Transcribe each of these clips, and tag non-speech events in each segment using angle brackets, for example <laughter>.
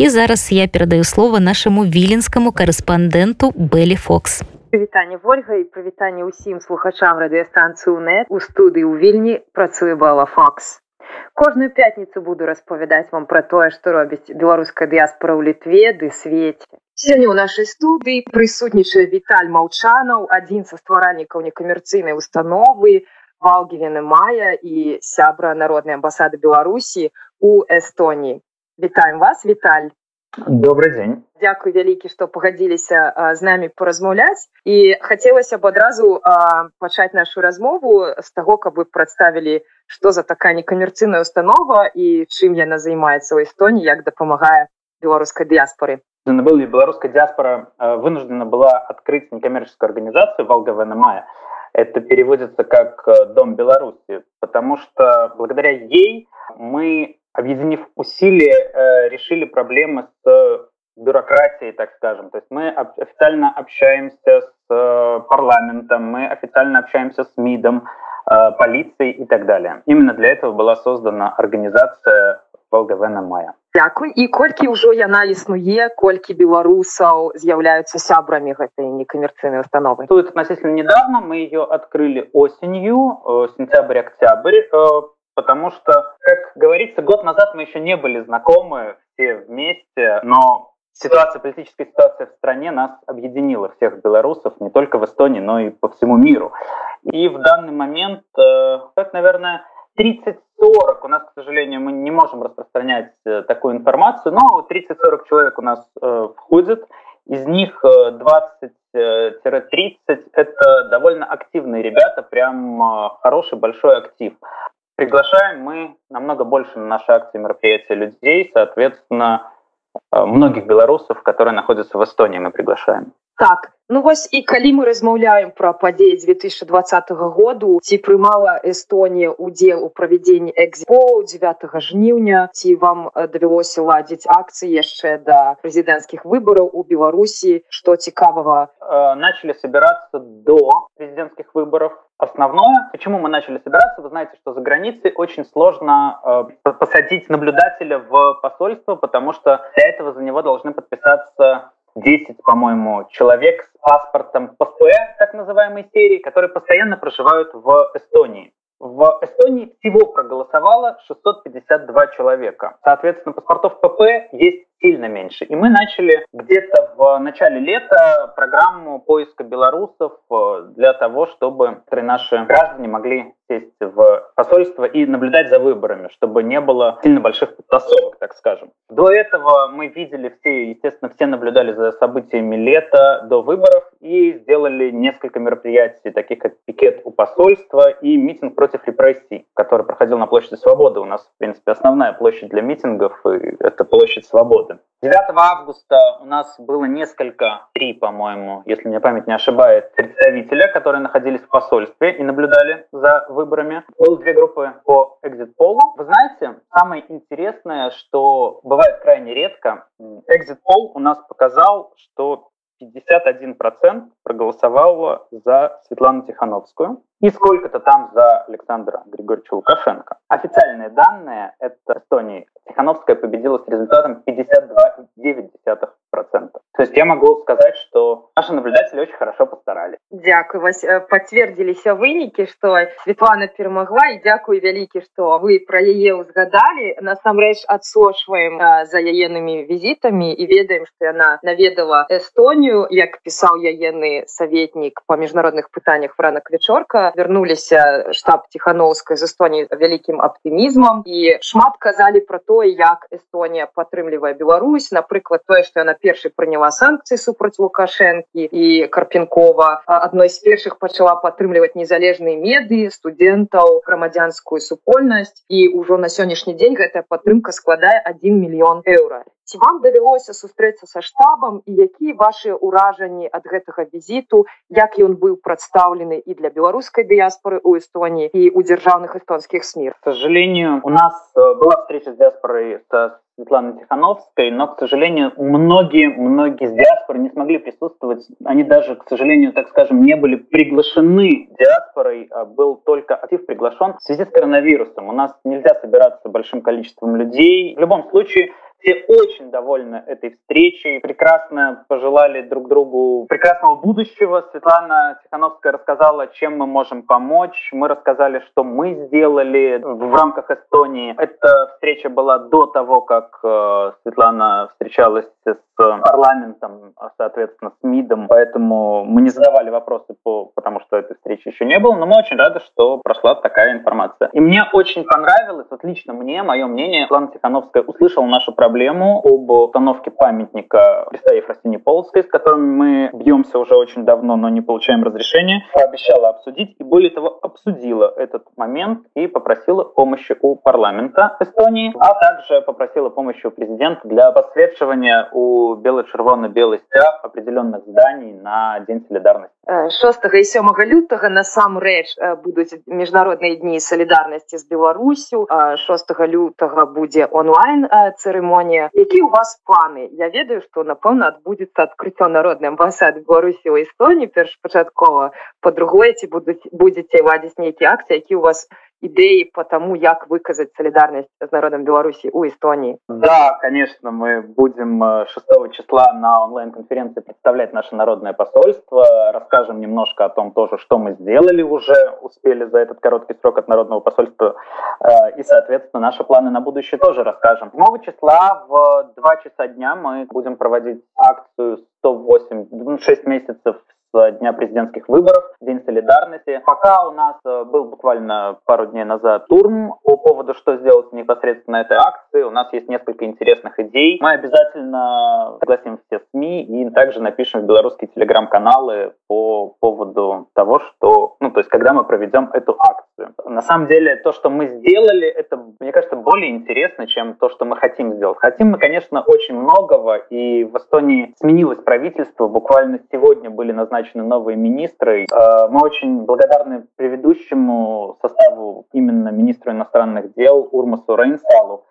І зараз я перадаю слова нашаму віленскаму карэспандэнту Бэлі Фокс. Прывітанне Вольга і прывітанне ўсім слухачам радыёстанцыі УНэт у студыі ў вільні працуе бала Фокс. Кожную пятніцу буду распавядаць вам пра тое, што робіць беларуская дыяспора ў літве ды свеце. Сёння ў нашай студыі прысутнічае Віталь Маўчанаў, адзін са стваральнікаў некамерцыйнай установы, Валгівены Мая і сябра народнай амбасады Беларусі у Эстоніі. Вітаем вас, Віталь. Добрый дзень дзякуй вялікі што пагадзіліся з намі паразмаўляць. І хацелася б адразу пачаць нашу размову з таго каб вы прадставілі што за такая некамерцыйная установа і чым яна займаецца ў эстоніі як дапамагае беларускай дыяспоры. Был беларуская диаспора вынуждена была открыть некоммерческую организацию волговна мая это переводится как дом беларуси потому что благодаря ей мы объединив усилия, э, решили проблемы с бюрократией, так скажем. То есть мы официально общаемся с э, парламентом, мы официально общаемся с МИДом, э, полицией и так далее. Именно для этого была создана организация Волгавена Мая. Дякую. І колькі ўжо яна існуе, колькі беларусаў з'яўляюцца сябрамі гэтай некамерцыйнай установы. Тут относительно недавно мы ее открыли осенью, сентябрь-октябрь потому что, как говорится, год назад мы еще не были знакомы все вместе, но ситуация, политическая ситуация в стране нас объединила, всех белорусов, не только в Эстонии, но и по всему миру. И в данный момент, э, как, наверное, 30-40, у нас, к сожалению, мы не можем распространять э, такую информацию, но 30-40 человек у нас э, входят, из них 20 30 это довольно активные ребята, прям хороший большой актив. Приглашаем мы намного больше на наши акции мероприятия людей, соответственно, э, многих белорусов, которые находятся в Эстонии, мы приглашаем. Так, ну вось і калі мы размаўляем пра падзеі 2020 году ці прымала Эстонія удзел у правядзенні экзіпо 9 жніўня ці вам давялося ладзіць акцыі яшчэ да прэзідэнцкіх выбараў у Беларусі што цікавага? Э, начали собираться до президентских выборов. Основное почему мы начали собираться вы знаете что за границей очень сложно э, посадить наблюдателя в посольство потому что для этого за него должны подписаться 10, по-моему, человек с паспортом ПСП, так называемой серии, которые постоянно проживают в Эстонии. В Эстонии всего проголосовало 652 человека. Соответственно, паспортов ПП есть сильно меньше. И мы начали где-то в начале лета программу поиска белорусов э, для того, чтобы наши граждане могли сесть в посольство и наблюдать за выборами, чтобы не было сильно больших подтасовок, так скажем. До этого мы видели все, естественно, все наблюдали за событиями лета до выборов и сделали несколько мероприятий, таких как пикет у посольства и митинг против репрессий, который проходил на площади Свободы. У нас, в принципе, основная площадь для митингов – это площадь Свободы годы. 9 августа у нас было несколько, три, по-моему, если мне память не ошибает, представителя, которые находились в посольстве и наблюдали за выборами. Было две группы по экзит-полу. Вы знаете, самое интересное, что бывает крайне редко, экзит-пол у нас показал, что 51% проголосовало за Светлану Тихановскую и сколько-то там за Александра Григорьевича Лукашенко. Официальные данные – это Эстонии. Тихановская победила с результатом 52,9%. То есть я магу сказаць, што нашы наблюдатели очень хорошо постаралі. Дякую вас э, пацвердзіліся вынікі, што Светлана перамагла і дзякую вялікі, што вы пра яе ўзгадалі. Насамрэч адсочваем э, за яенымі візітамі і ведаем, што яна наведала Эстонію, як пісаў яены саветнік па міжнародных пытаннях ранак вечорка вярнуліся э, штаб тихохановскай з Эстоніі вялікім аптымізмам і шмат казалі пра тое, як Эстонія падтрымлівае Беларусь, напрыклад тое, што яна першы прыняла санкцыі супраць Лукашэнкі і Карпенкова. Адной з першых пачала падтрымліваць незалежныя медыі, студэнтаў, грамадзянскую супольнасць і ўжо на сённяшні дзень гэтая падтрымка складае 1 мільён еўра. Ці вам давялося сустрэцца са штабам і якія вашыя ўражанні ад гэтага візіту, як ён быў прадстаўлены і для беларускай дыяспоры ў Эстоніі і у дзяржаўных эстонскіх смір. К сожалению, у нас э, была встреча с диаспорой с Светланы Тихановской, но, к сожалению, многие-многие из диаспоры не смогли присутствовать. Они даже, к сожалению, так скажем, не были приглашены диаспорой, а был только актив приглашен в связи с коронавирусом. У нас нельзя собираться большим количеством людей. В любом случае, Все очень довольны этой встречей, прекрасно пожелали друг другу прекрасного будущего. Светлана Тихановская рассказала, чем мы можем помочь. Мы рассказали, что мы сделали в рамках Эстонии. Эта встреча была до того, как э, Светлана встречалась с парламентом, а, соответственно, с МИДом, поэтому мы не задавали вопросы, по, потому что этой встречи еще не было, но мы очень рады, что прошла такая информация. И мне очень понравилось, вот лично мне, мое мнение, Светлана Тихановская услышала нашу проблему об установке памятника Христа Ефросинии Полоцкой, с которым мы бьемся уже очень давно, но не получаем разрешения, пообещала обсудить и более того обсудила этот момент и попросила помощи у парламента Эстонии, а также попросила помощи у президента для подсвечивания у бело-червоно-белый сцяг определенных зданий на День солидарности. 6 і 7 лютага насамрэч будуць міжнародныя дні салідарнасці з Беларусю 6 лютага будзе онлайн цырымонія які у вас планы Я ведаю што напэўна адбудзецца адкрыццё народнай амбасады Беларусі ў Эстоніі першапачаткова по-другое ці будуць будзеце ладзіць нейкія акцыі які у вас идеи по тому, как выказать солидарность с народом Беларуси у Эстонии? Да, конечно, мы будем 6 числа на онлайн-конференции представлять наше народное посольство, расскажем немножко о том тоже, что мы сделали уже, успели за этот короткий срок от народного посольства, и, соответственно, наши планы на будущее тоже расскажем. 7 числа в 2 часа дня мы будем проводить акцию 108, 6 месяцев с дня президентских выборов, День солидарности. Пока у нас э, был буквально пару дней назад турм по поводу, что сделать непосредственно этой акции. У нас есть несколько интересных идей. Мы обязательно согласим все СМИ и также напишем в белорусские телеграм-каналы по поводу того, что, ну, то есть, когда мы проведем эту акцию. На самом деле, то, что мы сделали, это, мне кажется, более интересно, чем то, что мы хотим сделать. Хотим мы, конечно, очень многого, и в Эстонии сменилось правительство. Буквально сегодня были назначены назначены новые министры. Э, мы очень благодарны предыдущему составу, именно министру иностранных дел Урмасу Рейнсалу,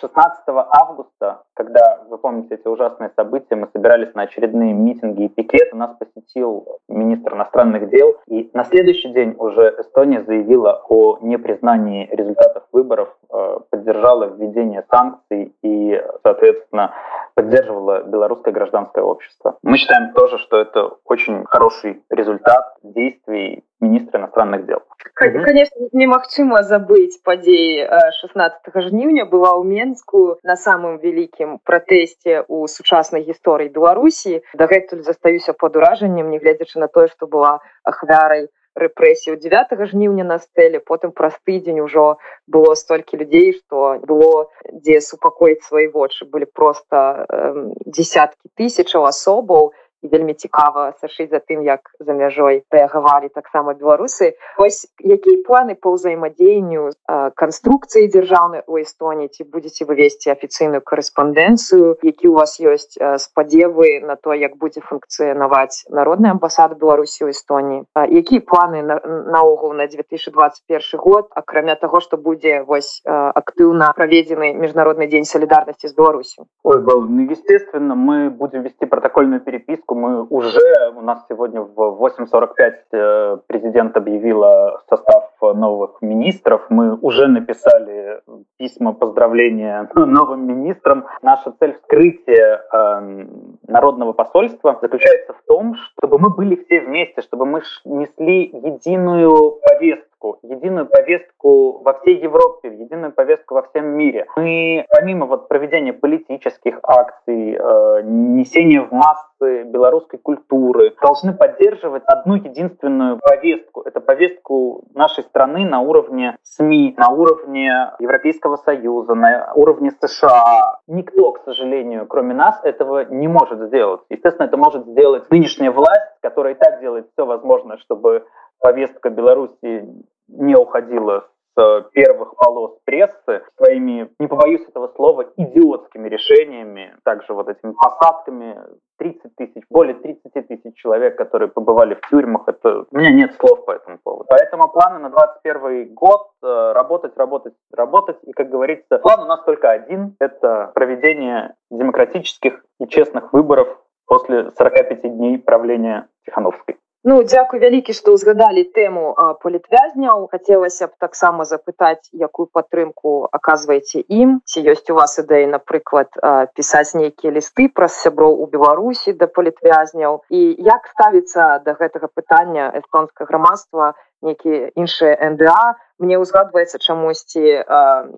16 августа, когда, вы помните эти ужасные события, мы собирались на очередные митинги и пикеты, нас посетил министр иностранных дел, и на следующий день уже Эстония заявила о непризнании результатов выборов, э, поддержала введение санкций и, соответственно, поддерживала белорусское гражданское общество. Мы считаем тоже, что это очень хороший результат действий министра иностранных дел. Конечно, немагчыма забыть падзеі 16 жніўня была ў Менску на самым вялікім пратэсце ў сучаснай гісторыі Беларусі. Дагэтуль застаюся пад уражаннем, нягледзячы на тое, што была ахвярай рэпрэсію 9 жніўня на стэле потым праз тыдзень ужо было столькі людзей што было дзе супакоіць свае вочы былі просто э, десяткі тысячаў асобаў і вельмі цікава сашыць за тым як за мяжой рэагавалі таксама беларусы. Ось якія планы па ўзаемадзеянню канструкцыі дзяржаўнай у эстоніі? Ці будзеце вы весці афіцыйную карэспандэнцыю? Які у вас ёсць спадзевы на то як будзе функцыянаваць народная амбасада беларусі ў эстоніі? Якія планы наогул на 2021 год акрамя того что будзе вось актыўна праведзены міжнародны дзень солідарнасці з беларусю? Ой был ну, естественно мы будем вести протокольную переписку поскольку мы уже, у нас сегодня в 8.45 э, президент объявила состав новых министров, мы уже написали письма поздравления <laughs> новым министрам. Наша цель вскрытия э, народного посольства заключается в том, чтобы мы были все вместе, чтобы мы несли единую повестку повестку, единую повестку во всей Европе, единую повестку во всем мире. Мы, помимо вот проведения политических акций, э, несения в массы белорусской культуры, должны поддерживать одну единственную повестку. Это повестку нашей страны на уровне СМИ, на уровне Европейского Союза, на уровне США. Никто, к сожалению, кроме нас, этого не может сделать. Естественно, это может сделать нынешняя власть, которая и так делает все возможное, чтобы повестка Беларуси не уходила с первых полос прессы своими, не побоюсь этого слова, идиотскими решениями, также вот этими посадками 30 тысяч, более 30 тысяч человек, которые побывали в тюрьмах, это у меня нет слов по этому поводу. Поэтому планы на 21 год э, работать, работать, работать. И, как говорится, план у нас только один – это проведение демократических и честных выборов после 45 дней правления Тихановской. Ну дзякуй вялікі што ўзгадалі тэму палітвязняў. Хацелася б таксама запытаць якую падтрымку аказваеце ім. Ці ёсць у вас ідэі напрыклад пісаць нейкія лісты праз сяброў у беларусі да палітвязняў? І як ставіцца да гэтага пытання эстонска грамадства нейкія іншыя нда мне ўзгадваецца чамусьці э,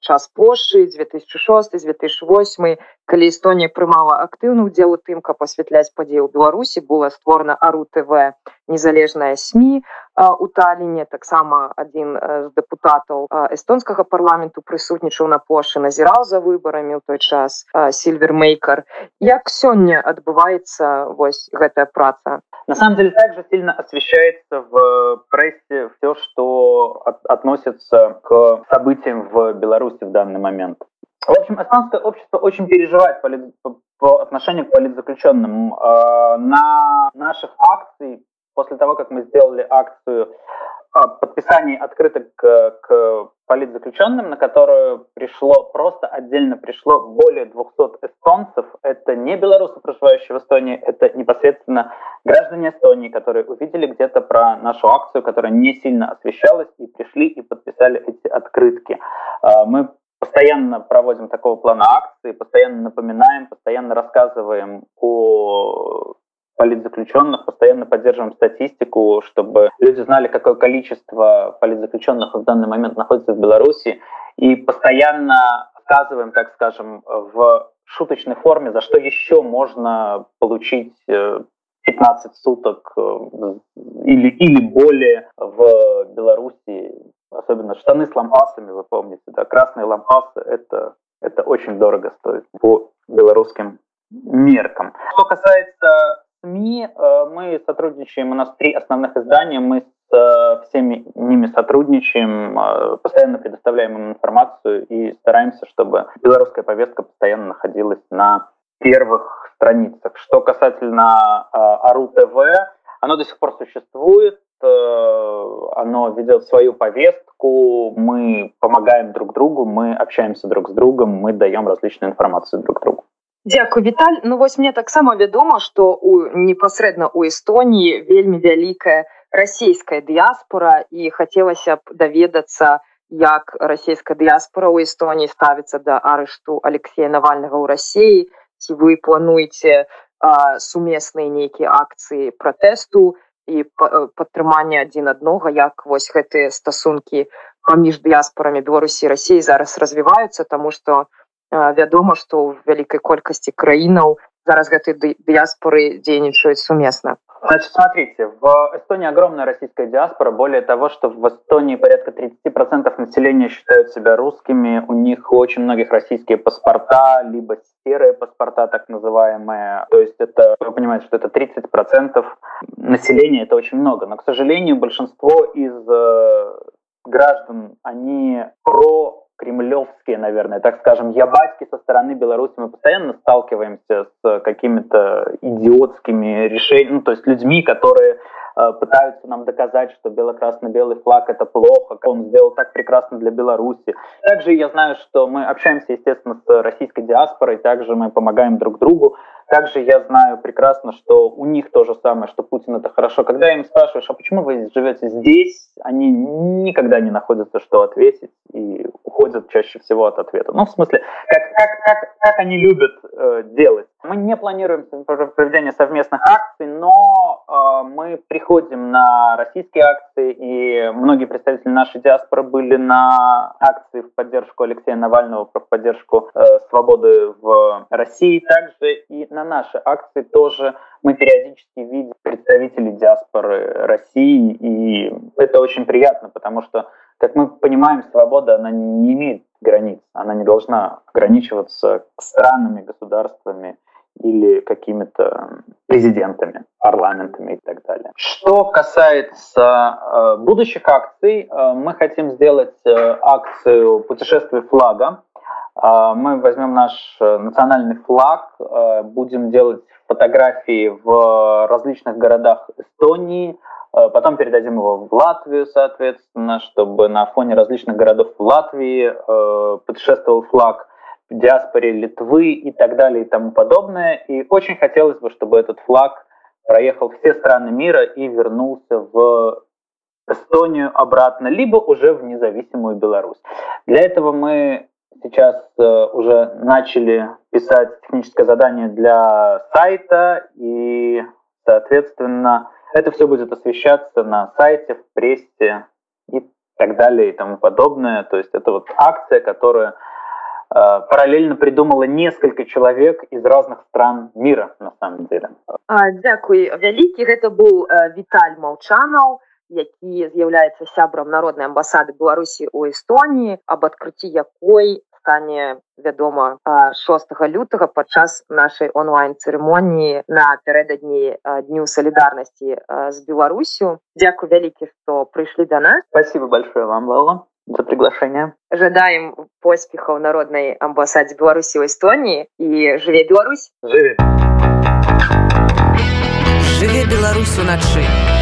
час плошчы 2006 2008 калі Эстонія прымала актыўны ўдзел у тым каб асвятляць падзею ў беларусі была створана ару тв незалежная сМ у таліне таксама адзін з дэпутатаў эстонскага парламенту прысутнічаў на плошчы назіраў за выбарамі ў той час Сільвер Мейкар як сёння адбываецца вось гэтая праца? На самом деле также сильно освещается в прессе все что от, относится к событиям в беларуси в данный момент. В общем эстонское общество очень переживает по, по отношению к политзаключенным. На наших акций после того, как мы сделали акцию подписаний открыток к, к политзаключенным, на которую пришло, просто отдельно пришло более 200 эстонцев. Это не белорусы, проживающие в Эстонии, это непосредственно граждане Эстонии, которые увидели где-то про нашу акцию, которая не сильно освещалась, и пришли и подписали эти открытки. А, мы постоянно проводим такого плана акции, постоянно напоминаем, постоянно рассказываем о политзаключенных, постоянно поддерживаем статистику, чтобы люди знали, какое количество политзаключенных в данный момент находится в Беларуси, и постоянно сказываем, так скажем, в шуточной форме, за что еще можно получить 15 э, суток э, или, или более в Беларуси, особенно штаны с лампасами, вы помните, да, красные лампасы, это, это очень дорого стоит по белорусским меркам. Что касается СМИ э, мы сотрудничаем, у нас три основных издания, мы с э, всеми ними сотрудничаем, э, постоянно предоставляем им информацию и стараемся, чтобы белорусская повестка постоянно находилась на первых страницах. Что касательно АРУ ТВ, оно до сих пор существует, оно ведет свою повестку, мы помогаем друг другу, мы общаемся друг с другом, мы даем различную информацию друг другу. Дзякуй Віталь Ну вось мне таксама вядома што у непасрэдна у Эстоніі вельмі вялікая расійская дыяспора і хацелася б даведацца як расійская дыяспора ў Эстоніі ставіцца да арышту Алексея навальнага ў рассіі ці вы плануеце сумесныя нейкія акцыі пратэсту і падтрымання адзін аднога як вось гэтыя стасункі паміж дыяспорамі беларусі рассіі зараз развіваюцца таму што у вядома што ў вялікай колькасці краінаў зараз гэтай дыяспоры дзейнічаюць сумесна Значит, смотрите, в Эстонии огромная российская диаспора. Более того, что в Эстонии порядка 30% населения считают себя русскими. У них у очень многих российские паспорта, либо серые паспорта, так называемые. То есть это, вы понимаете, что это 30% населения, это очень много. Но, к сожалению, большинство из э, граждан, они про кремлевские, наверное, так скажем, ябатьки со стороны Беларуси. Мы постоянно сталкиваемся с какими-то идиотскими решениями, ну, то есть людьми, которые э, пытаются нам доказать, что бело-красно-белый флаг это плохо, он сделал так прекрасно для Беларуси. Также я знаю, что мы общаемся, естественно, с российской диаспорой, также мы помогаем друг другу. Также я знаю прекрасно, что у них то же самое, что Путин это хорошо. Когда им спрашиваешь, а почему вы живете здесь, они никогда не находятся, что ответить, и уходят чаще всего от ответа. Ну, в смысле, как, как, как, как они любят э, делать. Мы не планируем проведение совместных акций, но э, мы приходим на российские акции, и многие представители нашей диаспоры были на акции в поддержку Алексея Навального, в поддержку э, свободы в России. Также и на наши акции тоже мы периодически видим представителей диаспоры России, и это очень приятно, потому что, как мы понимаем, свобода, она не имеет границ, она не должна ограничиваться странами, государствами, или какими-то президентами, парламентами и так далее. Что касается э, будущих акций, э, мы хотим сделать э, акцию путешествия флага. Э, мы возьмем наш э, национальный флаг, э, будем делать фотографии в различных городах Эстонии, э, Потом передадим его в Латвию, соответственно, чтобы на фоне различных городов Латвии э, путешествовал флаг диаспоре Литвы и так далее и тому подобное. И очень хотелось бы, чтобы этот флаг проехал все страны мира и вернулся в Эстонию обратно, либо уже в независимую Беларусь. Для этого мы сейчас э, уже начали писать техническое задание для сайта, и, соответственно, это все будет освещаться на сайте, в прессе и так далее и тому подобное. То есть это вот акция, которая Э, параллельно придумала несколько человек из разных стран мира на самом деле. Дякую вялікі гэта быў Віталь молчанаў які з'яўляецца сябрам народнай амбасады Беларусі у Эстоніі об адкрыцці якой стане вядома 6 лютага падчас нашай онлайн цырымоніі напярэдадні дню салідарнасці з Беларусю Дякую вялікі што прыйшлі да нас. Спасибо большое вам было за приглашение. Жадаем поспехаў народнай амбасадзе Беларусі ў Эстоніі і жыве Беларусь. Жыве. Жыве Беларусь уначы.